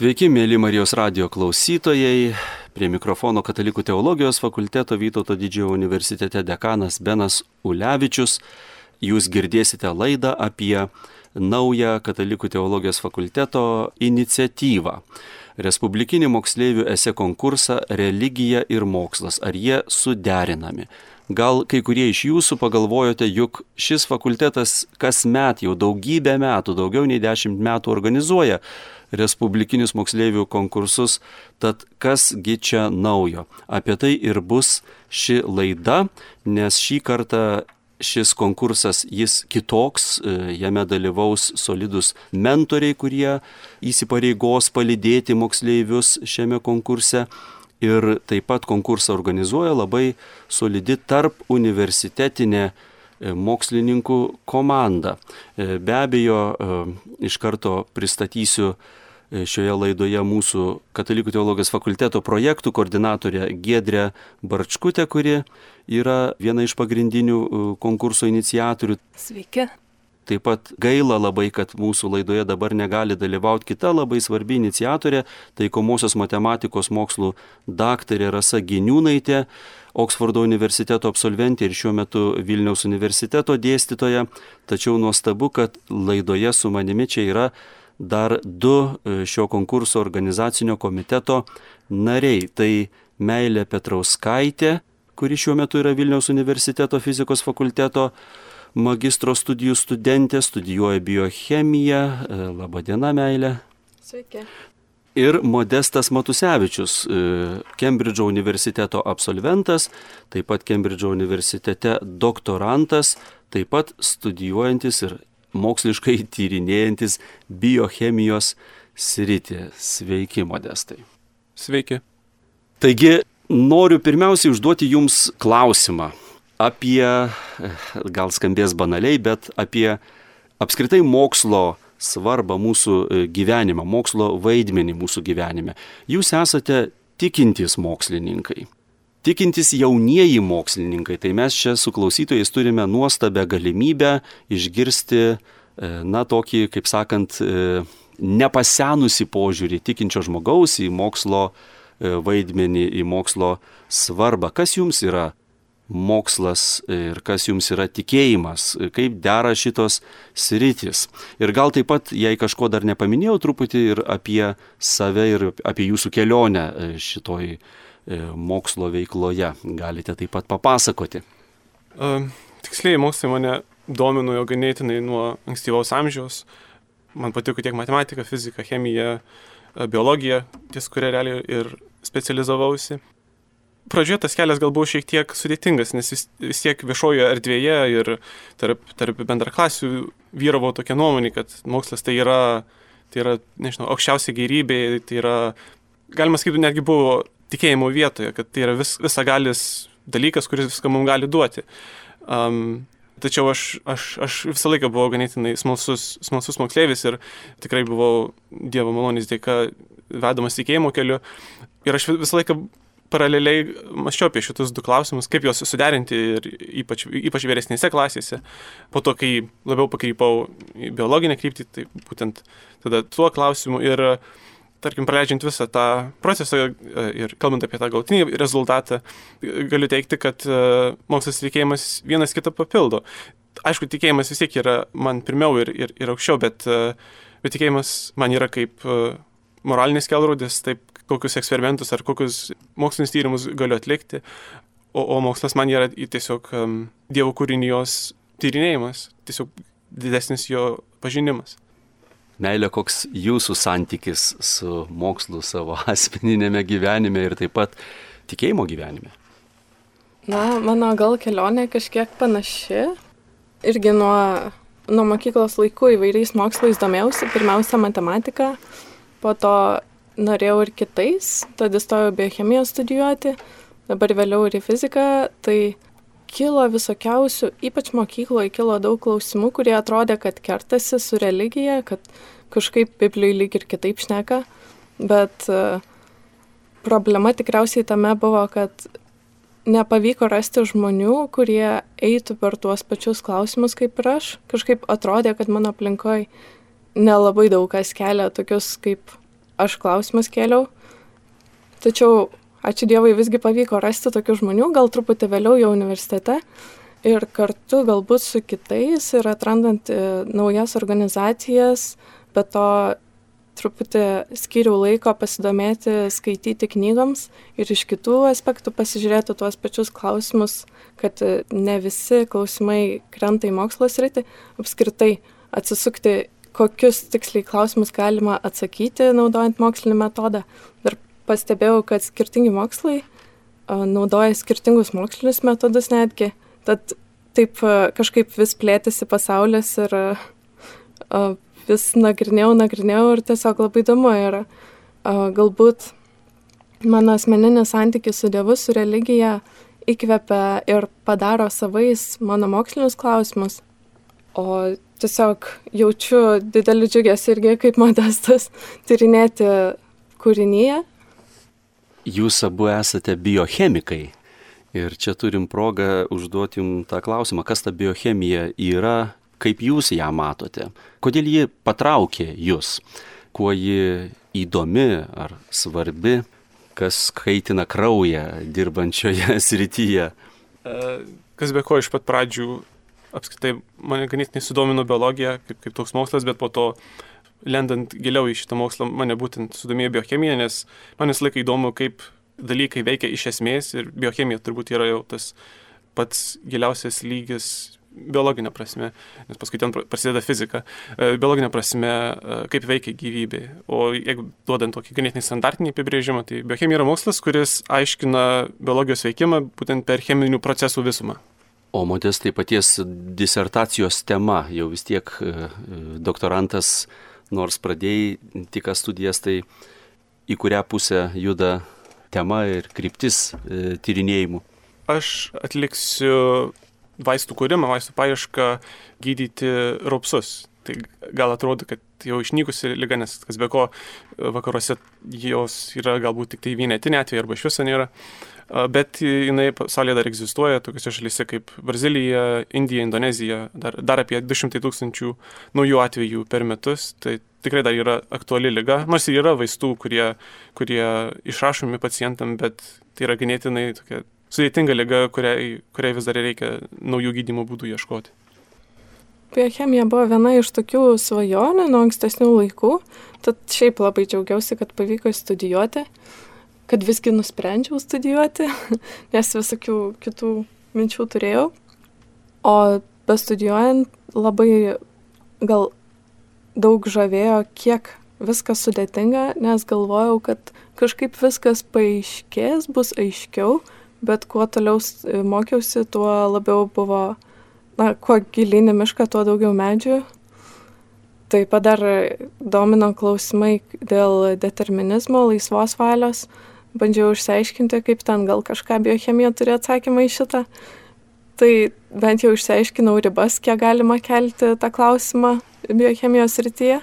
Sveiki, mėly Marijos radio klausytojai. Prie mikrofono Katalikų teologijos fakulteto Vytauto didžiojo universitete dekanas Benas Ulevičius. Jūs girdėsite laidą apie naują Katalikų teologijos fakulteto iniciatyvą. Respublikinį moksleivių esė konkursą Religija ir mokslas. Ar jie suderinami? Gal kai kurie iš jūsų pagalvojote, juk šis fakultetas kasmet jau daugybę metų, daugiau nei dešimt metų organizuoja respublikinius moksleivių konkursus, tad kasgi čia naujo. Apie tai ir bus ši laida, nes šį kartą šis konkursas jis kitoks, e, jame dalyvaus solidus mentoriai, kurie įsipareigos palydėti moksleivius šiame konkurse ir taip pat konkursą organizuoja labai solidi tarp universitetinė e, mokslininkų komanda. E, be abejo, iš karto pristatysiu šioje laidoje mūsų Katalikų teologijos fakulteto projektų koordinatorė Gedrė Barčkutė, kuri yra viena iš pagrindinių konkurso iniciatorių. Sveiki. Taip pat gaila labai, kad mūsų laidoje dabar negali dalyvauti kita labai svarbi iniciatorė, taikomosios matematikos mokslų daktarė Rasa Giniūnaitė, Oksfordo universiteto absolventė ir šiuo metu Vilniaus universiteto dėstytoja. Tačiau nuostabu, kad laidoje su manimi čia yra dar du e, šio konkurso organizacinio komiteto nariai. Tai Meilė Petrauskaitė, kuri šiuo metu yra Vilniaus universiteto fizikos fakulteto magistro studijų studentė, studijuoja biochemiją. E, Labadiena, meilė. Sveiki. Ir Modestas Matusevičius, e, Kembridžo universiteto absolventas, taip pat Kembridžo universitete doktorantas, taip pat studijuojantis ir moksliškai tyrinėjantis biochemijos sritį. Sveiki, Modestai. Sveiki. Taigi, noriu pirmiausiai užduoti Jums klausimą apie, gal skambės banaliai, bet apie apskritai mokslo svarbą mūsų gyvenimą, mokslo vaidmenį mūsų gyvenime. Jūs esate tikintys mokslininkai. Tikintys jaunieji mokslininkai, tai mes čia su klausytojais turime nuostabę galimybę išgirsti, e, na, tokį, kaip sakant, e, nepasenusi požiūrį tikinčio žmogaus į mokslo vaidmenį, į mokslo svarbą. Kas jums yra mokslas ir kas jums yra tikėjimas, kaip dera šitos sritis. Ir gal taip pat, jei kažko dar nepaminėjau, truputį ir apie save ir apie jūsų kelionę e, šitoj e, mokslo veikloje galite taip pat papasakoti. Uh, tiksliai, mokslai mane domino jau ganėtinai nuo ankstyvaus amžiaus. Man patiko tiek matematika, fizika, chemija, biologija, ties kuria realiai ir specializavausi pradžioje tas kelias gal buvo šiek tiek sudėtingas, nes vis, vis tiek viešojo erdvėje ir tarp, tarp bendraklasių vyravo tokia nuomonė, kad mokslas tai yra, tai yra, nežinau, aukščiausia gerybė, tai yra, galima sakyti, netgi buvo tikėjimo vietoje, kad tai yra vis, visagalis dalykas, kuris viską mums gali duoti. Um, Tačiau aš, aš, aš visą laiką buvau ganėtinai smalsus, smalsus moksleivis ir tikrai buvau Dievo malonės dėka vedamas tikėjimo keliu. Ir aš visą laiką paraleliai mačiau apie šitus du klausimus, kaip juos suderinti ir ypač, ypač vyresnėse klasėse. Po to, kai labiau pakrypau į biologinę kryptį, tai būtent tada tuo klausimu ir, tarkim, praleidžiant visą tą procesą e, ir kalbant apie tą galtinį rezultatą, galiu teikti, kad e, mokslas tikėjimas vienas kitą papildo. Aišku, tikėjimas vis tiek yra man pirmiau ir, ir, ir aukščiau, bet, e, bet tikėjimas man yra kaip moralinis kelrodis, taip kokius eksperimentus ar kokius mokslinius tyrimus galiu atlikti, o, o mokslas man yra tiesiog Dievo kūrinijos tyrinėjimas, tiesiog didesnis jo pažinimas. Meilė, koks jūsų santykis su mokslu savo asmeninėme gyvenime ir taip pat tikėjimo gyvenime? Na, mano gal kelionė kažkiek panaši. Irgi nuo, nuo mokyklos laikų įvairiais mokslais domėjausi. Pirmiausia, matematika, po to norėjau ir kitais, tad įstojau biochemiją studijuoti, dabar vėliau ir į fiziką, tai kilo visokiausių, ypač mokykloje kilo daug klausimų, kurie atrodė, kad kertasi su religija, kad kažkaip Biblijai lyg ir kitaip šneka, bet uh, problema tikriausiai tame buvo, kad nepavyko rasti žmonių, kurie eitų per tuos pačius klausimus kaip ir aš. Kažkaip atrodė, kad mano aplinkoje nelabai daug kas kelia tokius kaip aš klausimus kėliau. Tačiau, ačiū Dievui, visgi pavyko rasti tokių žmonių, gal truputį vėliau jau universitete. Ir kartu galbūt su kitais ir atrandant e, naujas organizacijas, bet to truputį skiriau laiko pasidomėti, skaityti knygoms ir iš kitų aspektų pasižiūrėti tuos pačius klausimus, kad e, ne visi klausimai krenta į mokslo sritį, apskritai atsisukti, kokius tiksliai klausimus galima atsakyti naudojant mokslinį metodą. Ir pastebėjau, kad skirtingi mokslai naudoja skirtingus mokslinius metodus netgi. Tad taip kažkaip vis plėtėsi pasaulis ir vis nagrinėjau, nagrinėjau ir tiesiog labai įdomu yra. Galbūt mano asmeninis santykis su Dievu, su religija įkvepia ir padaro savais mano mokslinius klausimus. O tiesiog jaučiu didelį džiugesį irgi kaip modestas tyrinėti kūrinyje. Jūs abu esate biochemikai. Ir čia turim progą užduoti jums tą klausimą, kas ta biochemija yra, kaip jūs ją matote, kodėl ji patraukė jūs, kuo ji įdomi ar svarbi, kas kaitina kraują dirbančioje srityje. E, kas be ko iš pat pradžių apskritai mane ganėtinai sudomino biologija kaip, kaip toks mokslas, bet po to lendant giliau į šitą mokslą mane būtent sudomėjo biochemija, nes man visą laiką įdomu, kaip dalykai veikia iš esmės ir biochemija turbūt yra jau tas pats giliausias lygis biologinė prasme, nes paskui ten prasideda fizika, e, biologinė prasme, e, kaip veikia gyvybė. O jeigu duodant tokį ganėtinai standartinį apibrėžimą, tai biochemija yra mokslas, kuris aiškina biologijos veikimą būtent per cheminių procesų visumą. O modestai paties disertacijos tema, jau vis tiek e, doktorantas, nors pradėjai tik studijas, tai į kurią pusę juda tema ir kryptis tyrinėjimų? Aš atliksiu vaistų kūrimą, vaistų paiešką gydyti raupsus. Tai gal atrodo, kad jau išnykusi lyga, nes kas be ko vakaruose jos yra galbūt tik tai vienetinė atveju arba iš viso nėra. Bet jinai pasaulyje dar egzistuoja, tokiuose šalyse kaip Brazilija, Indija, Indonezija, dar, dar apie 200 tūkstančių naujų atvejų per metus. Tai tikrai dar yra aktuali lyga, nors ir yra vaistų, kurie, kurie išrašomi pacientam, bet tai yra ganėtinai tokia sudėtinga lyga, kuriai, kuriai vis dar reikia naujų gydimo būdų ieškoti. Biochemija buvo viena iš tokių svajonių nuo ankstesnių laikų, tad šiaip labai džiaugiausi, kad pavyko studijuoti, kad visgi nusprendžiau studijuoti, nes visokių kitų minčių turėjau. O bestudijuojant labai gal daug žavėjo, kiek viskas sudėtinga, nes galvojau, kad kažkaip viskas paaiškės, bus aiškiau, bet kuo toliau mokiausi, tuo labiau buvo, na, kuo gilinį mišką, tuo daugiau medžių. Taip pat dar domino klausimai dėl determinizmo, laisvos valios. Bandžiau išsiaiškinti, kaip ten gal kažką biochemija turi atsakymą į šitą. Tai bent jau išsiaiškinau ribas, kiek galima kelti tą klausimą biochemijos rytyje.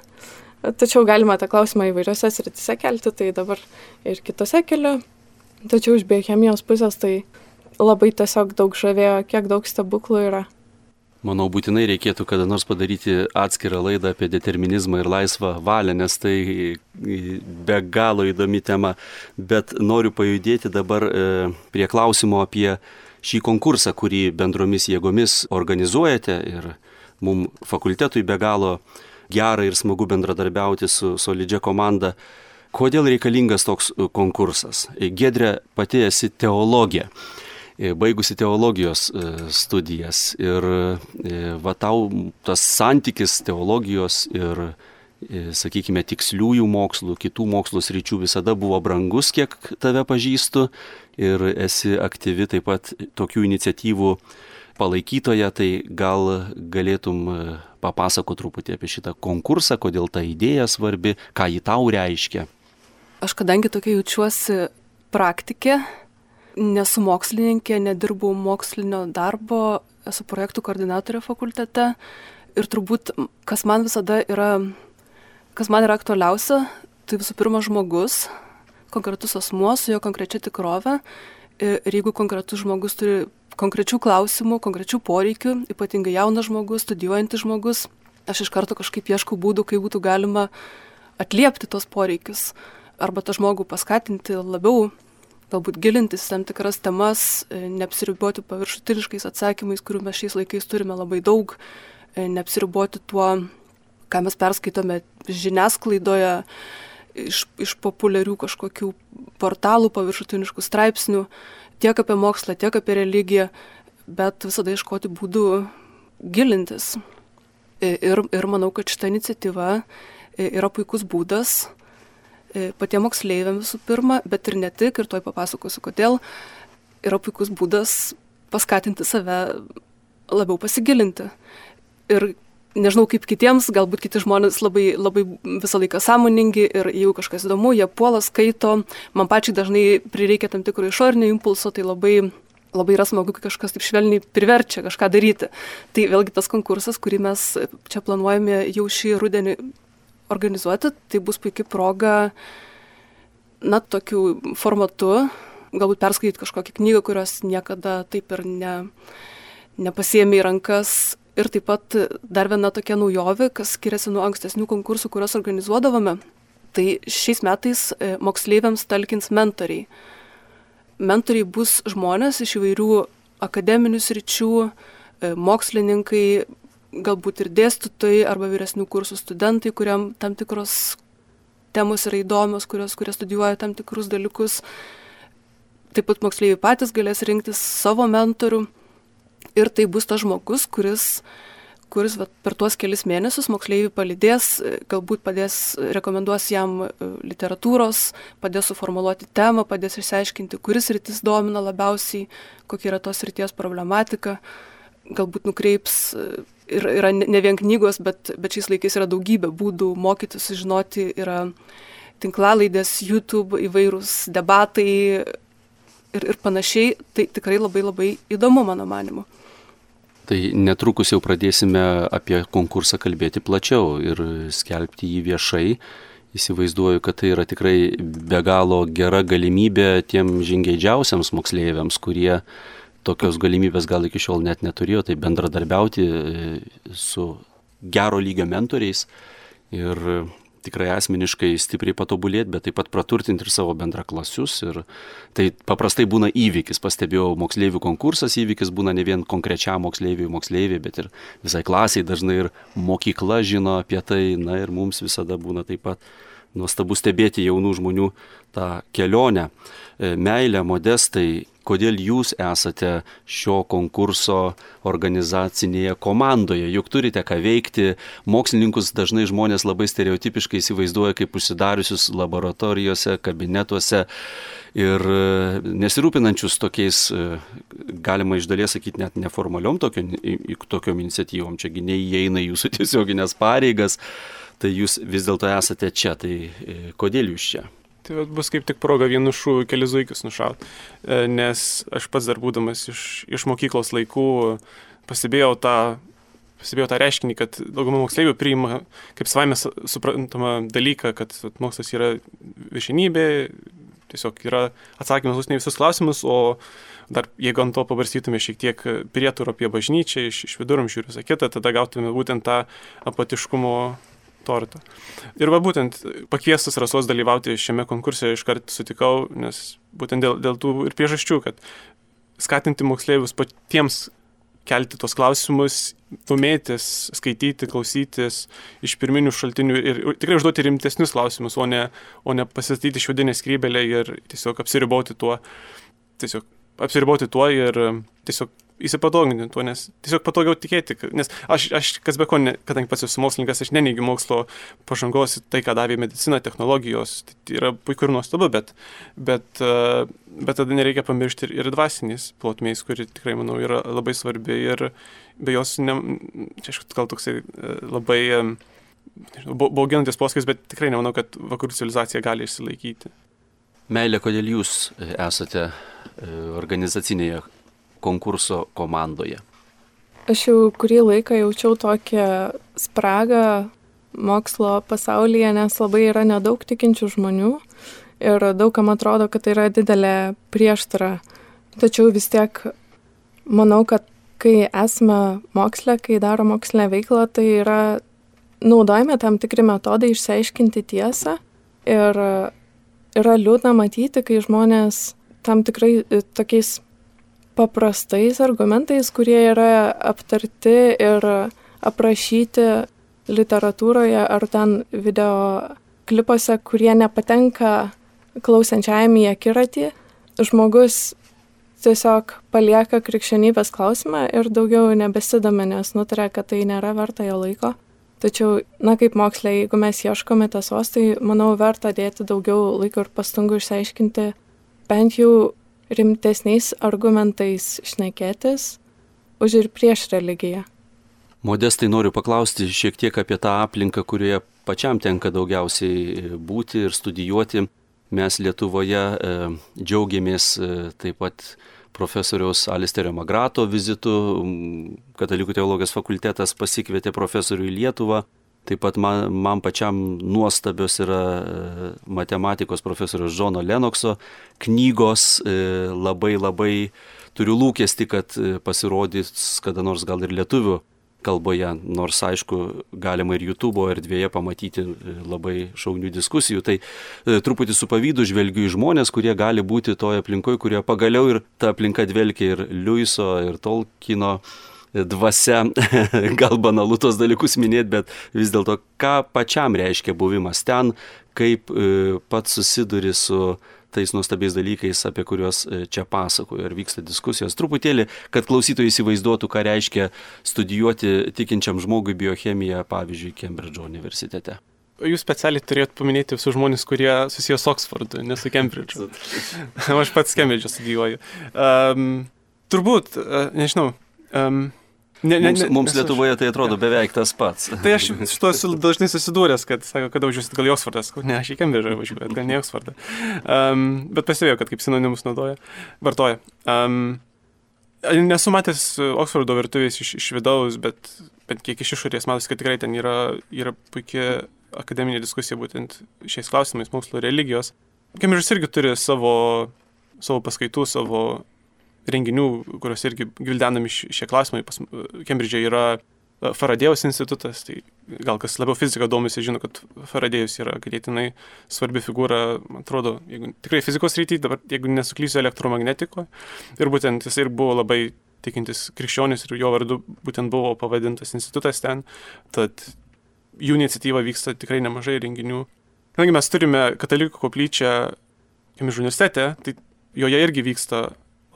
Tačiau galima tą klausimą įvairiose srityse kelti, tai dabar ir kitose keliu. Tačiau iš biochemijos pusės tai labai tiesiog daug žavėjo, kiek daug stebuklų yra. Manau, būtinai reikėtų kada nors padaryti atskirą laidą apie determinizmą ir laisvą valią, nes tai be galo įdomi tema. Bet noriu pajudėti dabar e, prie klausimo apie šį konkursą, kurį bendromis jėgomis organizuojate ir mums fakultetui be galo gera ir smagu bendradarbiauti su solidžia komanda. Kodėl reikalingas toks konkursas? Gedrė pati esi teologė, baigusi teologijos studijas. Ir va tau tas santykis teologijos ir, sakykime, tiksliųjų mokslų, kitų mokslų sričių visada buvo brangus, kiek tave pažįstu. Ir esi aktyvi taip pat tokių iniciatyvų palaikytoja, tai gal galėtum papasako truputį apie šitą konkursą, kodėl ta idėja svarbi, ką ji tau reiškia. Aš kadangi tokia jaučiuosi praktikė, nesu mokslininkė, nedirbu mokslinio darbo, esu projektų koordinatorė fakultete ir turbūt, kas man visada yra, kas man yra aktualiausia, tai visų pirma žmogus, konkretus asmuo su jo konkrečia tikrove. Ir jeigu konkretus žmogus turi konkrečių klausimų, konkrečių poreikių, ypatingai jaunas žmogus, studijuojantis žmogus, aš iš karto kažkaip ieškau būdų, kaip būtų galima atliepti tos poreikius arba tą žmogų paskatinti labiau galbūt gilintis tam tikras temas, e, neapsiriboti paviršutiniškais atsakymais, kurių mes šiais laikais turime labai daug, e, neapsiriboti tuo, ką mes perskaitome žiniasklaidoje, iš, iš populiarių kažkokių portalų, paviršutiniškų straipsnių, tiek apie mokslą, tiek apie religiją, bet visada iškoti būdų gilintis. Ir, ir manau, kad šita iniciatyva yra puikus būdas patiems moksleiviams visų pirma, bet ir ne tik, ir toj papasakosiu, kodėl yra puikus būdas paskatinti save labiau pasigilinti. Ir nežinau kaip kitiems, galbūt kiti žmonės labai, labai visą laiką sąmoningi ir jeigu kažkas įdomu, jie puola, skaito, man pačiai dažnai prireikia tam tikro išorinio impulso, tai labai labai yra smagu, kai kažkas taip švelniai priverčia kažką daryti. Tai vėlgi tas konkursas, kurį mes čia planuojame jau šį rudenį organizuoti, tai bus puikia proga, na, tokiu formatu, galbūt perskaityti kažkokią knygą, kurios niekada taip ir ne, nepasėmė į rankas Ir taip pat dar viena tokia naujovė, kas skiriasi nuo ankstesnių konkursų, kuriuos organizuodavome. Tai šiais metais e, moksleiviams talkins mentoriai. Mentoriai bus žmonės iš įvairių akademinių sričių, e, mokslininkai, galbūt ir dėstytojai arba vyresnių kursų studentai, kuriam tam tikros temos yra įdomios, kurios, kurie studijuoja tam tikrus dalykus. Taip pat moksleiviai patys galės rinktis savo mentorių ir tai bus tas žmogus, kuris, kuris va, per tuos kelis mėnesius moksleiviui palydės, galbūt padės, rekomenduos jam e, literatūros, padės suformuoluoti temą, padės išsiaiškinti, kuris rytis domina labiausiai, kokia yra tos ryties problematika, galbūt nukreips e, ir yra ne vien knygos, bet, bet šiais laikais yra daugybė būdų mokytis, sužinoti, yra tinklalaidės, YouTube, įvairūs debatai ir, ir panašiai. Tai tikrai labai labai įdomu, mano manimu. Tai netrukus jau pradėsime apie konkursą kalbėti plačiau ir skelbti jį viešai. Įsivaizduoju, kad tai yra tikrai be galo gera galimybė tiem žingeidžiausiams moksleiviams, kurie tokios galimybės gal iki šiol net neturėjo, tai bendradarbiauti e, su gero lygio mentoriais ir tikrai asmeniškai stipriai patobulėti, bet taip pat praturtinti ir savo bendraklasius. Ir tai paprastai būna įvykis, pastebėjau, moksleivių konkursas įvykis būna ne vien konkrečiam moksleiviui moksleiviai, bet ir visai klasiai dažnai ir mokykla žino apie tai, na ir mums visada būna taip pat nuostabu stebėti jaunų žmonių tą kelionę. E, meilę, modestai, kodėl jūs esate šio konkurso organizacinėje komandoje, juk turite ką veikti. Mokslininkus dažnai žmonės labai stereotipiškai įsivaizduoja kaip užsidariusius laboratorijose, kabinetuose ir e, nesirūpinančius tokiais, e, galima iš dalies sakyti, net neformaliom tokiom, tokiom iniciatyvom, čiagi neįeina jūsų tiesioginės pareigas, tai jūs vis dėlto esate čia, tai e, kodėl jūs čia? Tai bus kaip tik proga vienu šūviu kelius zuikius nušaut. E, nes aš pats dar būdamas iš, iš mokyklos laikų pastebėjau tą, pastebėjau tą reiškinį, kad dauguma moksleivių priima kaip savaime suprantama dalyką, kad mokslas yra viršinybė, tiesiog yra atsakymas už ne visus klausimus, o dar jeigu ant to pabarstytume šiek tiek prieturų apie bažnyčią iš, iš viduramžių ir visą kitą, tada gautume būtent tą apatiškumo tortą. Ir va būtent pakviestas rasos dalyvauti šiame konkurse iškart sutikau, nes būtent dėl, dėl tų ir priežasčių, kad skatinti moksleivius patiems kelti tos klausimus, domėtis, skaityti, klausytis iš pirminių šaltinių ir tikrai užduoti rimtesnius klausimus, o ne, o ne pasistatyti šiaudinę skrybelę ir tiesiog apsiriboti tuo, tiesiog apsiriboti tuo ir tiesiog įsipatoginti tuo, nes tiesiog patogiau tikėti, nes aš, aš kas be ko, ne, kadangi pats esu mokslininkas, aš neneigiu mokslo pažangos, tai ką davė medicina, technologijos, tai yra puiku ir nuostabu, bet, bet, e, bet tada nereikia pamiršti ir, ir dvasinės plotmės, kuri tikrai, manau, yra labai svarbi ir be jos, ne, čia aišku, gal toksai e, labai e, bauginantis poskis, bet tikrai nemanau, kad vakarų civilizacija gali išsilaikyti. Meilė, kodėl jūs esate organizacinėje konkurso komandoje? Aš jau kurį laiką jaučiau tokią spragą mokslo pasaulyje, nes labai yra nedaug tikinčių žmonių ir daugam atrodo, kad tai yra didelė prieštara. Tačiau vis tiek manau, kad kai esame moksle, kai daro mokslinę veiklą, tai yra naudojame tam tikri metodai išsiaiškinti tiesą ir yra liūdna matyti, kai žmonės tam tikrai e, tokiais paprastais argumentais, kurie yra aptarti ir aprašyti literatūroje ar ten video klipuose, kurie nepatenka klausančiajam į akiratį, žmogus tiesiog palieka krikščionybės klausimą ir daugiau nebesidomi, nes nutarė, kad tai nėra verta jo laiko. Tačiau, na kaip mokslė, jeigu mes ieškome tiesos, tai manau verta dėti daugiau laiko ir pastangų išsiaiškinti bent jau rimtesniais argumentais šnekėtis už ir prieš religiją. Modestai noriu paklausti šiek tiek apie tą aplinką, kurioje pačiam tenka daugiausiai būti ir studijuoti. Mes Lietuvoje e, džiaugiamės e, taip pat profesoriaus Alisterio Magrato vizitu. Katalikų teologijos fakultetas pasikvietė profesorių į Lietuvą. Taip pat man, man pačiam nuostabios yra e, matematikos profesorius Džono Lenokso knygos. E, labai labai turiu lūkesti, kad e, pasirodys kada nors gal ir lietuvių kalboje, nors aišku, galima ir YouTube erdvėje pamatyti e, labai šaunių diskusijų. Tai e, truputį su pavydu žvelgiu į žmonės, kurie gali būti toje aplinkoje, kurie pagaliau ir ta aplinka dvelkia ir Liuiso, ir Tolkino e, dvasia, gal banalu tos dalykus minėti, bet vis dėlto, ką pačiam reiškia buvimas ten, kaip pats susiduri su tais nuostabiais dalykais, apie kuriuos e, čia pasakoju ir vyksta diskusijos. Truputėlį, kad klausytojai įsivaizduotų, ką reiškia studijuoti tikinčiam žmogui biochemiją, pavyzdžiui, Kembridžo universitete. Jūs specialiai turėt paminėti visus žmonės, kurie susijęs su Oksfordu, ne su Kembridžu. Aš pats Kembridžą studijuoju. Um, turbūt, uh, nežinau, um, Ne, ne, mums, ne, mums Lietuvoje tai atrodo ja. beveik tas pats. Tai aš su to esu dažnai susidūręs, kad sako, kada važiuosit gal į Oksfordą, ne, aš į Kembridžą važiuoju, gal ne į Oksfordą. Um, bet pastebėjau, kad kaip sinonimus naudoja, vartoja. Um, nesu matęs Oksfordo virtuvės iš, iš vidaus, bet, bet kiek iš išorės matosi, kad tikrai ten yra, yra puikia akademinė diskusija būtent šiais klausimais, mokslo religijos. Kembridžas irgi turi savo, savo paskaitų, savo renginių, kuriuos irgi gvildenami šie klausimai. Pas Kembridžė yra e, Faradėjaus institutas, tai gal kas labiau fizika domisi, žino, kad Faradėjus yra ganėtinai svarbi figūra, man atrodo, jeigu, tikrai fizikos rytyje, dabar jeigu nesuklysiu elektromagnetikoje. Ir būtent jis ir buvo labai tikintis krikščionis ir jo vardu būtent buvo pavadintas institutas ten. Tad jų iniciatyva vyksta tikrai nemažai renginių. Kadangi mes turime katalikų koplyčią Kembridžo universitete, tai joje irgi vyksta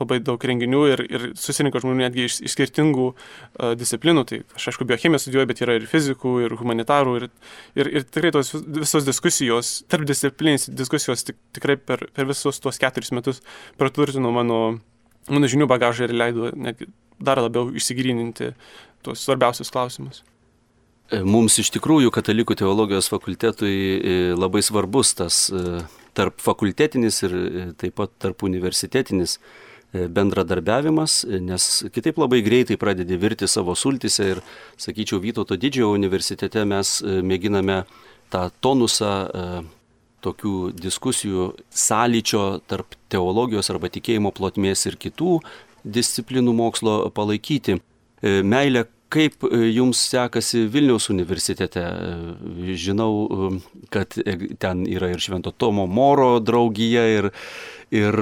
labai daug renginių ir, ir susirinko žmonių netgi iš, iš skirtingų uh, disciplinų. Tai aš aišku biochemiją studijuoju, bet yra ir fizikų, ir humanitarų, ir, ir, ir tikrai tos visos diskusijos, tarp disciplinės diskusijos tik, tikrai per, per visus tuos keturis metus praturtino mano, mano žinių bagažą ir leido dar labiau išsigryninti tuos svarbiausius klausimus. E, mums iš tikrųjų katalikų teologijos fakultetui e, labai svarbus tas tarp fakultetinis ir taip pat tarp universitetinis E, bendradarbiavimas, e, nes kitaip labai greitai pradedi virti savo sultise ir, sakyčiau, Vytauto didžiojo universitete mes e, mėginame tą tonusą tokių diskusijų sąlyčio tarp teologijos arba tikėjimo plotmės ir kitų disciplinų mokslo palaikyti. Meilė Kaip e, jums sekasi Vilniaus universitete? E, žinau, e, kad ten yra ir Švento Tomo Moro draugija, ir, ir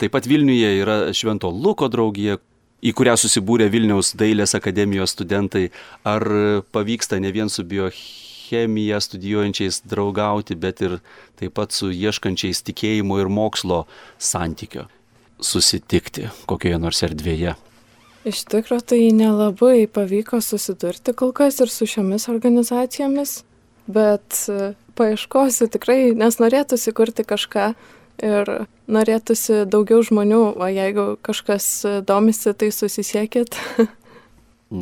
taip pat Vilniuje yra Švento Luko draugija, į kurią susibūrė Vilniaus dailės akademijos studentai. Ar pavyksta ne vien su biochemija studijuojančiais draugauti, bet ir taip pat su ieškančiais tikėjimo ir mokslo santykio susitikti kokioje nors erdvėje? Iš tikrųjų, tai nelabai pavyko susidurti kol kas ir su šiomis organizacijomis, bet e, paieškosiu tikrai, nes norėtųsi kurti kažką ir norėtųsi daugiau žmonių, o jeigu kažkas e, domisi, tai susisiekit.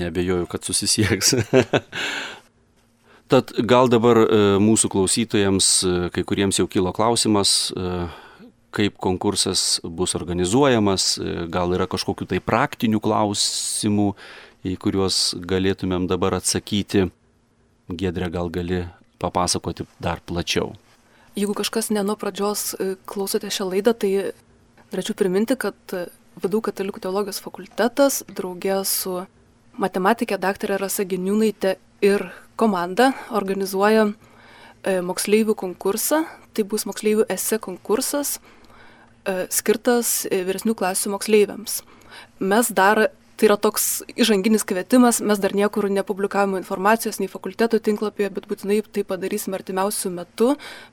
Nebejoju, kad susisieks. Tad gal dabar e, mūsų klausytojams, kai kuriems jau kilo klausimas, kaip konkursas bus organizuojamas, gal yra kažkokių tai praktinių klausimų, į kuriuos galėtumėm dabar atsakyti. Gedrė gal gali papasakoti dar plačiau. Jeigu kažkas ne nuo pradžios e, klausote šią laidą, tai norėčiau priminti, kad Vadų katalikų teologijos fakultetas draugė su matematikė daktarė Rasa Geniūnaitė ir komanda organizuoja e, moksleivių konkursą. Tai bus moksleivių ese konkursas e, skirtas e, vyresnių klasių moksleiviams. Mes dar Tai yra toks įžanginis kvietimas, mes dar niekur nepublikavome informacijos nei fakulteto tinklapyje, bet būtinai tai padarysime artimiausių metų,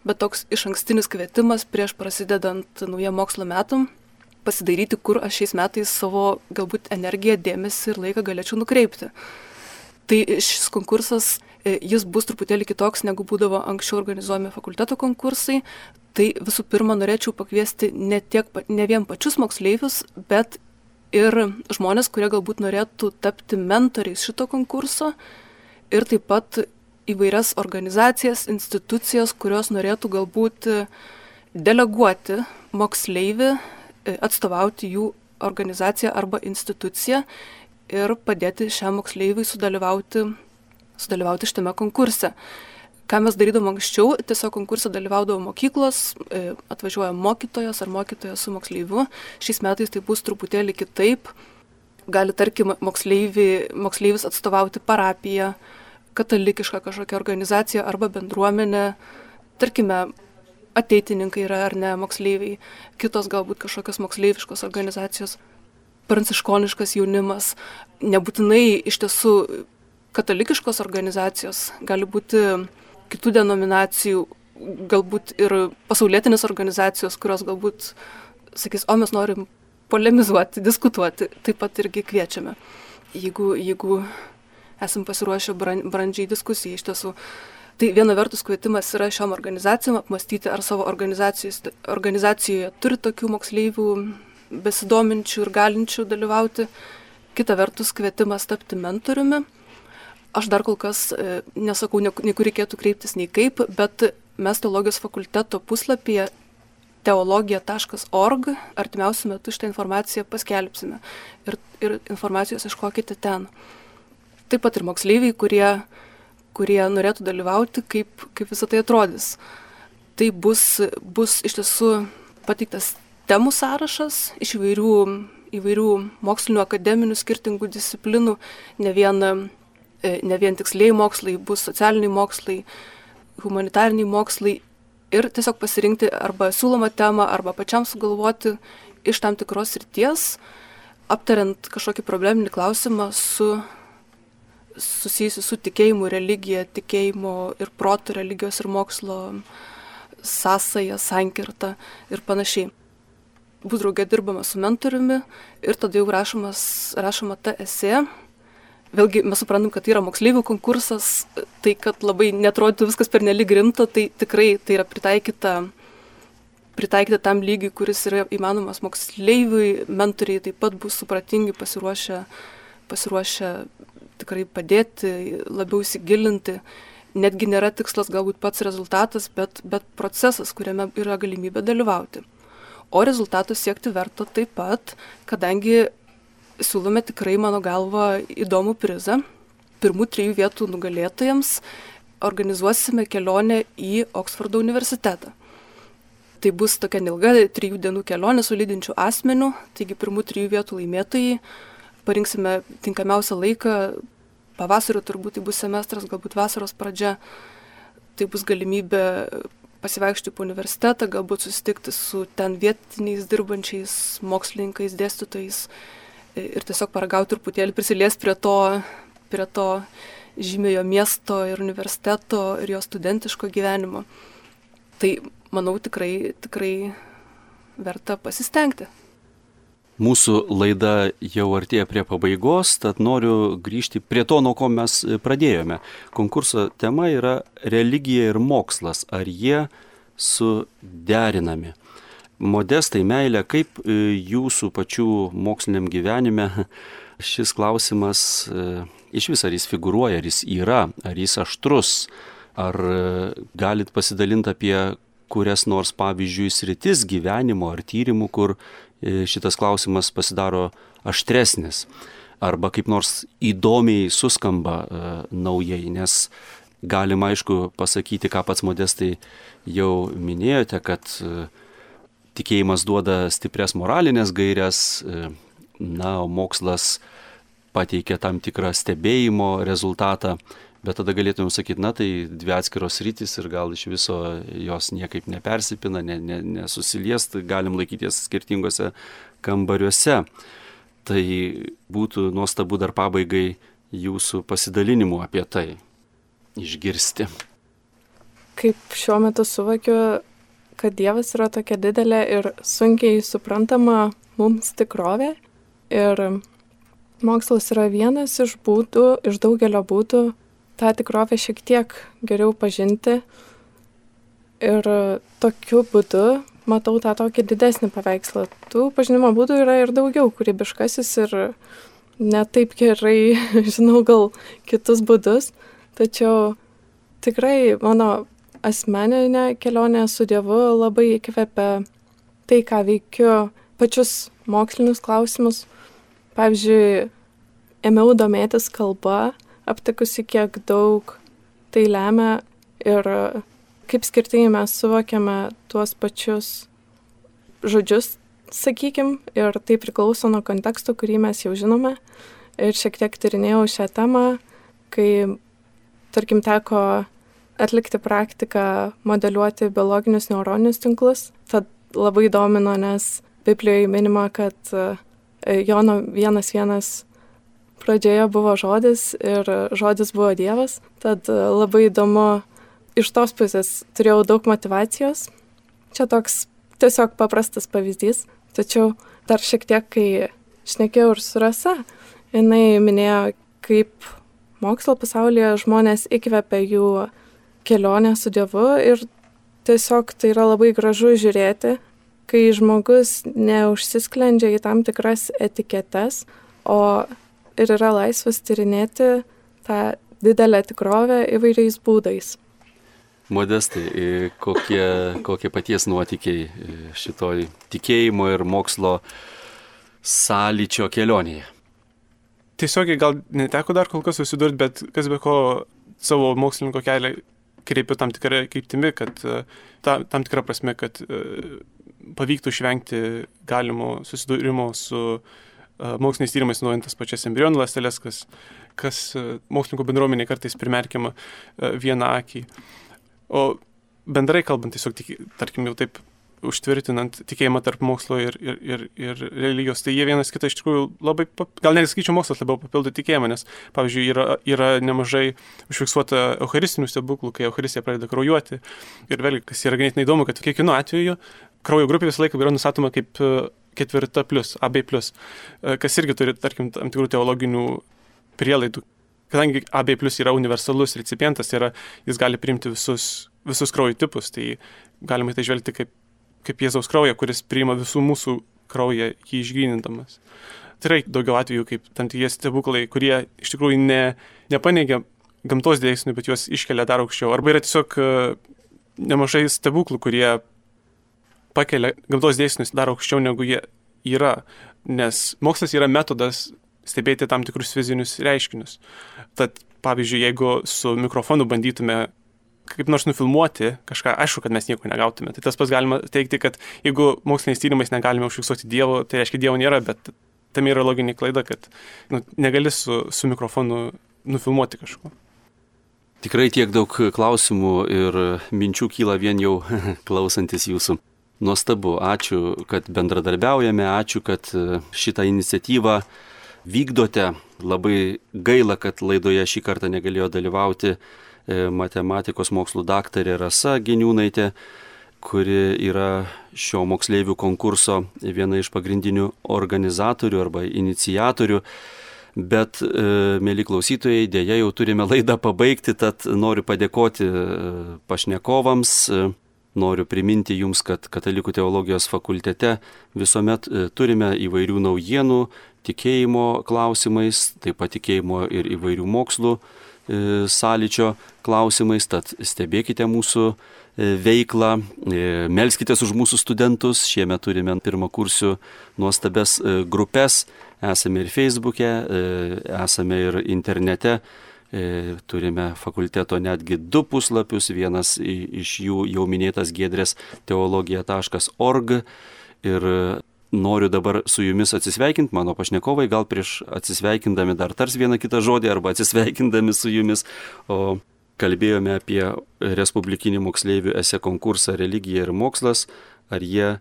bet toks iš ankstinis kvietimas prieš prasidedant naujam mokslo metam pasidaryti, kur aš šiais metais savo galbūt energiją, dėmesį ir laiką galėčiau nukreipti. Tai šis konkursas, e, jis bus truputėlį kitoks, negu būdavo anksčiau organizuojami fakulteto konkursai. Tai visų pirma, norėčiau pakviesti ne, tiek, ne vien pačius moksleivius, bet ir žmonės, kurie galbūt norėtų tapti mentoriais šito konkurso ir taip pat įvairias organizacijas, institucijas, kurios norėtų galbūt deleguoti moksleivį, e, atstovauti jų organizaciją arba instituciją ir padėti šiam moksleiviui sudalyvauti, sudalyvauti šitame konkurse ką mes darydavom anksčiau, tiesiog konkursą dalyvaudavo mokyklos, e, atvažiuoja mokytojas ar mokytojas su moksleiviu. Šiais metais tai bus truputėlį kitaip. Gali, tarkim, moksleivis atstovauti parapiją, katalikišką kažkokią organizaciją arba bendruomenę. Tarkime, ateitininkai yra ar ne moksleiviai, kitos galbūt kažkokios moksleiviškos organizacijos, pranciškoniškas jaunimas. Nebūtinai iš tiesų katalikiškos organizacijos, gali būti kitų denominacijų, galbūt ir pasaulietinės organizacijos, kurios galbūt sakys, o mes norim polemizuoti, diskutuoti, taip pat irgi kviečiame. Jeigu, jeigu esam pasiruošę brandžiai diskusijai iš tiesų. Tai viena vertus kvietimas yra šiom organizacijom apmastyti, ar savo organizacijoje turi tokių moksleivių besidominčių ir galinčių dalyvauti. Kita vertus kvietimas tapti mentoriumi Aš dar kol kas e, nesakau, nei kur reikėtų kreiptis, nei kaip, bet mes teologijos fakulteto puslapyje teologija.org artimiausių metų šitą informaciją paskelbsime ir, ir informacijos iškokite ten. Taip pat ir moksleiviai, kurie, kurie norėtų dalyvauti, kaip, kaip visą tai atrodys. Tai bus, bus iš tiesų pateiktas temų sąrašas iš įvairių, įvairių mokslinių, akademinių, skirtingų disciplinų, ne vien ne vien tiksliai mokslai, bus socialiniai mokslai, humanitariniai mokslai ir tiesiog pasirinkti arba siūlomą temą, arba pačiam sugalvoti iš tam tikros ryties, aptariant kažkokį probleminį klausimą su susijusi su tikėjimu, religija, tikėjimu ir protų religijos ir mokslo sąsaja, sankirta ir panašiai. Bus draugė dirbama su mentoriumi ir tada jau rašomas, rašoma ta esė, vėlgi mes suprantam, kad tai yra moksleivių konkursas, tai kad labai netrodytų viskas per nelik rimta, tai tikrai tai yra pritaikyta, pritaikyta tam lygiui, kuris yra įmanomas moksleiviui, mentoriai taip pat bus supratingi, pasiruošę, pasiruošę tikrai padėti, labiau įsigilinti. Netgi nėra tikslas galbūt pats rezultatas, bet, bet procesas, kuriame yra galimybė dalyvauti. O rezultatų siekti verta taip pat, kadangi siūlome tikrai, mano galva, įdomų prizą. Pirmų trijų vietų nugalėtojams organizuosime kelionę į Oksfordo universitetą. Tai bus tokia ilga trijų dienų kelionė su lydinčiu asmeniu, taigi pirmų trijų vietų laimėtojai parinksime tinkamiausią laiką, pavasario turbūt tai bus semestras, galbūt vasaros pradžia, tai bus galimybė pasivaikščioti po universitetą, galbūt susitikti su ten vietiniais dirbančiais mokslininkais, dėstytojais ir tiesiog paragauti truputėlį prisilies prie to, prie to žymėjo miesto ir universiteto ir jo studentiško gyvenimo. Tai manau tikrai, tikrai verta pasistengti. Mūsų laida jau artėja prie pabaigos, tad noriu grįžti prie to, nuo ko mes pradėjome. Konkurso tema yra religija ir mokslas. Ar jie suderinami? Modestai meilė, kaip e, jūsų pačių moksliniam gyvenime šis klausimas e, iš vis ar jis figuruoja, ar jis yra, ar jis aštrus, ar e, galit pasidalinti apie kurias nors pavyzdžiui sritis gyvenimo ar tyrimų, kur šitas klausimas pasidaro aštresnis arba kaip nors įdomiai suskamba naujai, nes galima aišku pasakyti, ką pats modestai jau minėjote, kad tikėjimas duoda stiprias moralinės gairias, e, na, o mokslas pateikia tam tikrą stebėjimo rezultatą, Bet tada galėtumėm sakyti, na tai dvi atskiros rytis ir gal iš viso jos niekaip nepersipina, ne, ne, nesusiliest, galim laikytis skirtingose kambariuose. Tai būtų nuostabu dar pabaigai jūsų pasidalinimų apie tai išgirsti. Kaip šiuo metu suvokiu, kad Dievas yra tokia didelė ir sunkiai suprantama mums tikrovė. Ir mokslas yra vienas iš būdų, iš daugelio būdų tą tikrovę šiek tiek geriau pažinti. Ir tokiu būdu matau tą tokį didesnį paveikslą. Tų pažinimo būdų yra ir daugiau, kūrybiškasis ir netaip gerai žinau gal kitus būdus, tačiau tikrai mano asmeninė kelionė su Dievu labai įkvepia tai, ką veikiu, pačius mokslinius klausimus. Pavyzdžiui, ėmiau domėtis kalba, aptikusi, kiek daug tai lemia ir kaip skirtingai mes suvokiame tuos pačius žodžius, sakykim, ir tai priklauso nuo konteksto, kurį mes jau žinome. Ir šiek tiek tyrinėjau šią temą, kai, tarkim, teko atlikti praktiką modeliuoti biologinius neuroninius tinklus. Tad labai domino, nes Biblijoje minima, kad e, Jono vienas vienas pradžioje buvo žodis ir žodis buvo Dievas. Tad e, labai įdomu, iš tos pusės turėjau daug motivacijos. Čia toks tiesiog paprastas pavyzdys. Tačiau dar šiek tiek, kai šnekėjau ir su Rasa, jinai minėjo, kaip mokslo pasaulyje žmonės įkvepia jų kelionę su Dievu ir tiesiog tai yra labai gražu žiūrėti, kai žmogus neužsisklendžia į tam tikras etiketes, o ir yra laisvas tyrinėti tą didelę tikrovę įvairiais būdais. Modestai, kokie, kokie paties nuotykiai šitoj tikėjimo ir mokslo sąlyčio kelionėje? Tiesiogiai gal neteko dar kol kas susidurti, bet kas be ko savo mokslininko kelią kreipiu tam tikrą kryptimį, kad e, ta, tam tikrą prasme, kad e, pavyktų išvengti galimo susidūrimo su e, moksliniais tyrimais naudojant tas pačias embrionų ląsteles, kas, kas mokslininkų bendruomenė kartais primerkiama vieną akį. O bendrai kalbant, tiesiog, tarkim, jau taip užtvirtinant tikėjimą tarp mokslo ir, ir, ir, ir religijos, tai jie vienas kitą iš tikrųjų labai, gal nesakyčiau, mokslas labiau papildo tikėjimą, nes, pavyzdžiui, yra, yra nemažai užfiksuota eucharistinių stebuklų, kai eucharistija pradeda kraujuoti. Ir vėlgi, kas yra ganėtinai įdomu, kad kiekvienu atveju kraujo grupė visą laiką yra nustatoma kaip e, ketvirta plus, AB plus, e, kas irgi turi, tarkim, tam tikrų teologinių prielaidų. Kadangi AB plus yra universalus recipientas, tai yra, jis gali priimti visus, visus kraujo tipus, tai galima tai žvelgti kaip kaip Jėzaus kraują, kuris priima visų mūsų kraują jį išgrynindamas. Tai yra daugiau atvejų kaip tam tikrie stebuklai, kurie iš tikrųjų ne, nepaneigia gamtos dėsnių, bet juos iškelia dar aukščiau. Arba yra tiesiog e, nemažai stebuklų, kurie pakelia gamtos dėsnius dar aukščiau negu jie yra. Nes mokslas yra metodas stebėti tam tikrus fizinius reiškinius. Tad pavyzdžiui, jeigu su mikrofonu bandytume kaip nors nufilmuoti kažką, aišku, kad mes nieko negautume. Tai tas pas galima teikti, kad jeigu moksliniais tyrimais negalime užfiksuoti Dievo, tai reiškia Dievo nėra, bet tam yra loginė klaida, kad nu, negali su, su mikrofonu nufilmuoti kažko. Tikrai tiek daug klausimų ir minčių kyla vien jau klausantis jūsų. Nuostabu, ačiū, kad bendradarbiaujame, ačiū, kad šitą iniciatyvą vykdote. Labai gaila, kad laidoje šį kartą negalėjo dalyvauti E, matematikos mokslų daktarė Rasa Geniūnaitė, kuri yra šio moksleivių konkurso viena iš pagrindinių organizatorių arba inicijatorių. Bet, e, mėly klausytojai, dėja jau turime laidą pabaigti, tad noriu padėkoti e, pašnekovams, noriu priminti jums, kad Katalikų teologijos fakultete visuomet turime įvairių naujienų, tikėjimo klausimais, taip pat tikėjimo ir įvairių mokslų E, sąlyčio klausimais, tad stebėkite mūsų e, veiklą, e, melskite už mūsų studentus. Šiemet turime pirmą kursių nuostabes grupės, esame ir Facebook'e, esame ir internete. Turime fakulteto netgi du puslapius, vienas iš jų jau minėtas gedrės teologija.org ir noriu dabar su jumis atsisveikinti, mano pašnekovai, gal prieš atsisveikindami dar tars vieną kitą žodį arba atsisveikindami su jumis, o kalbėjome apie Respublikinį moksleivių esė konkursą religija ir mokslas, ar jie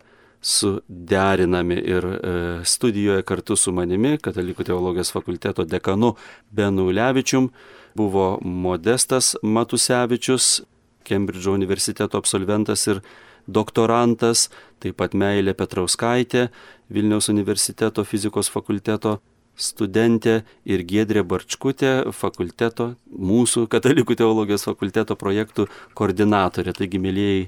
suderinami ir e, studijoje kartu su manimi, Katalikų teologijos fakulteto dekanu Benu Levičium, buvo Modestas Matusevičius, Kembridžo universiteto absolventas ir doktorantas, taip pat Meilė Petrauskaitė, Vilniaus universiteto fizikos fakulteto studentė ir Giedrė Barčkutė, fakulteto, mūsų katalikų teologijos fakulteto projektų koordinatorė. Taigi, mėlyjei,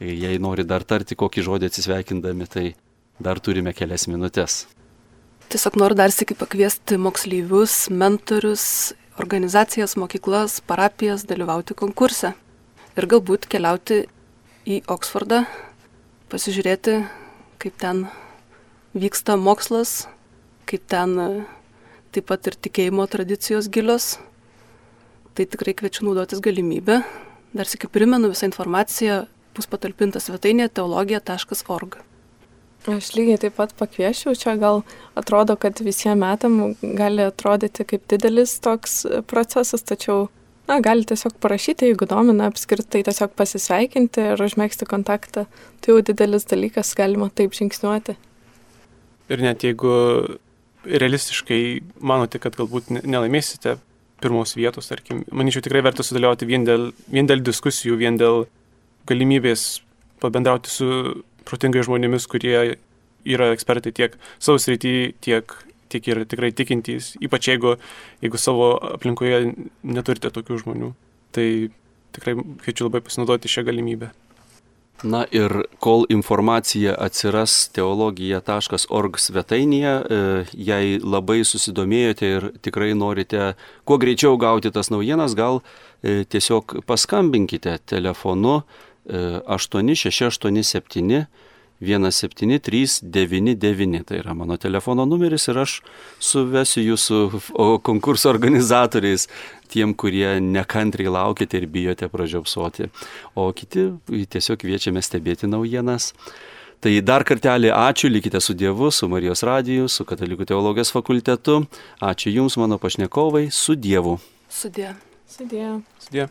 jei nori dar tarti kokį žodį atsisveikindami, tai dar turime kelias minutės. Tiesiog noriu dar sėki pakviesti moksleivius, mentorius, organizacijas, mokyklas, parapijas dalyvauti konkurse ir galbūt keliauti į Oksfordą, pasižiūrėti, kaip ten vyksta mokslas, kaip ten e, taip pat ir tikėjimo tradicijos gilios. Tai tikrai kviečiu naudotis galimybę. Dar sėkiu primenu, visa informacija bus patalpinta svetainėje teologija.org. Aš lygiai taip pat pakviešiau, čia gal atrodo, kad visiems metam gali atrodyti kaip didelis toks procesas, tačiau na, gali tiesiog parašyti, jeigu domina apskritai, tiesiog pasisveikinti ir užmėgsti kontaktą. Tai jau didelis dalykas, galima taip žingsniuoti. Ir net jeigu realistiškai manote, kad galbūt nelaimėsite pirmos vietos, tarkim, manyčiau tikrai verta sudalyvauti vien dėl, vien dėl diskusijų, vien dėl galimybės pabendrauti su protingai žmonėmis, kurie yra ekspertai tiek savo srity, tiek tiki ir tikrai tikintys, ypač jeigu, jeigu savo aplinkoje neturite tokių žmonių. Tai tikrai kviečiu labai pasinaudoti šią galimybę. Na ir kol informacija atsiras teologija.org svetainėje, e, jei labai susidomėjote ir tikrai norite kuo greičiau gauti tas naujienas, gal e, tiesiog paskambinkite telefonu e, 86877 173999. Tai yra mano telefono numeris ir aš suvesiu jūsų konkurso organizatoriais, tiem, kurie nekantriai laukite ir bijote pražiopsoti. O kiti tiesiog kviečiame stebėti naujienas. Tai dar kartelį ačiū, likite su Dievu, su Marijos radiju, su Katalikų teologijos fakultetu. Ačiū Jums, mano pašnekovai, su Dievu. Sudė. Sudė. Sudė.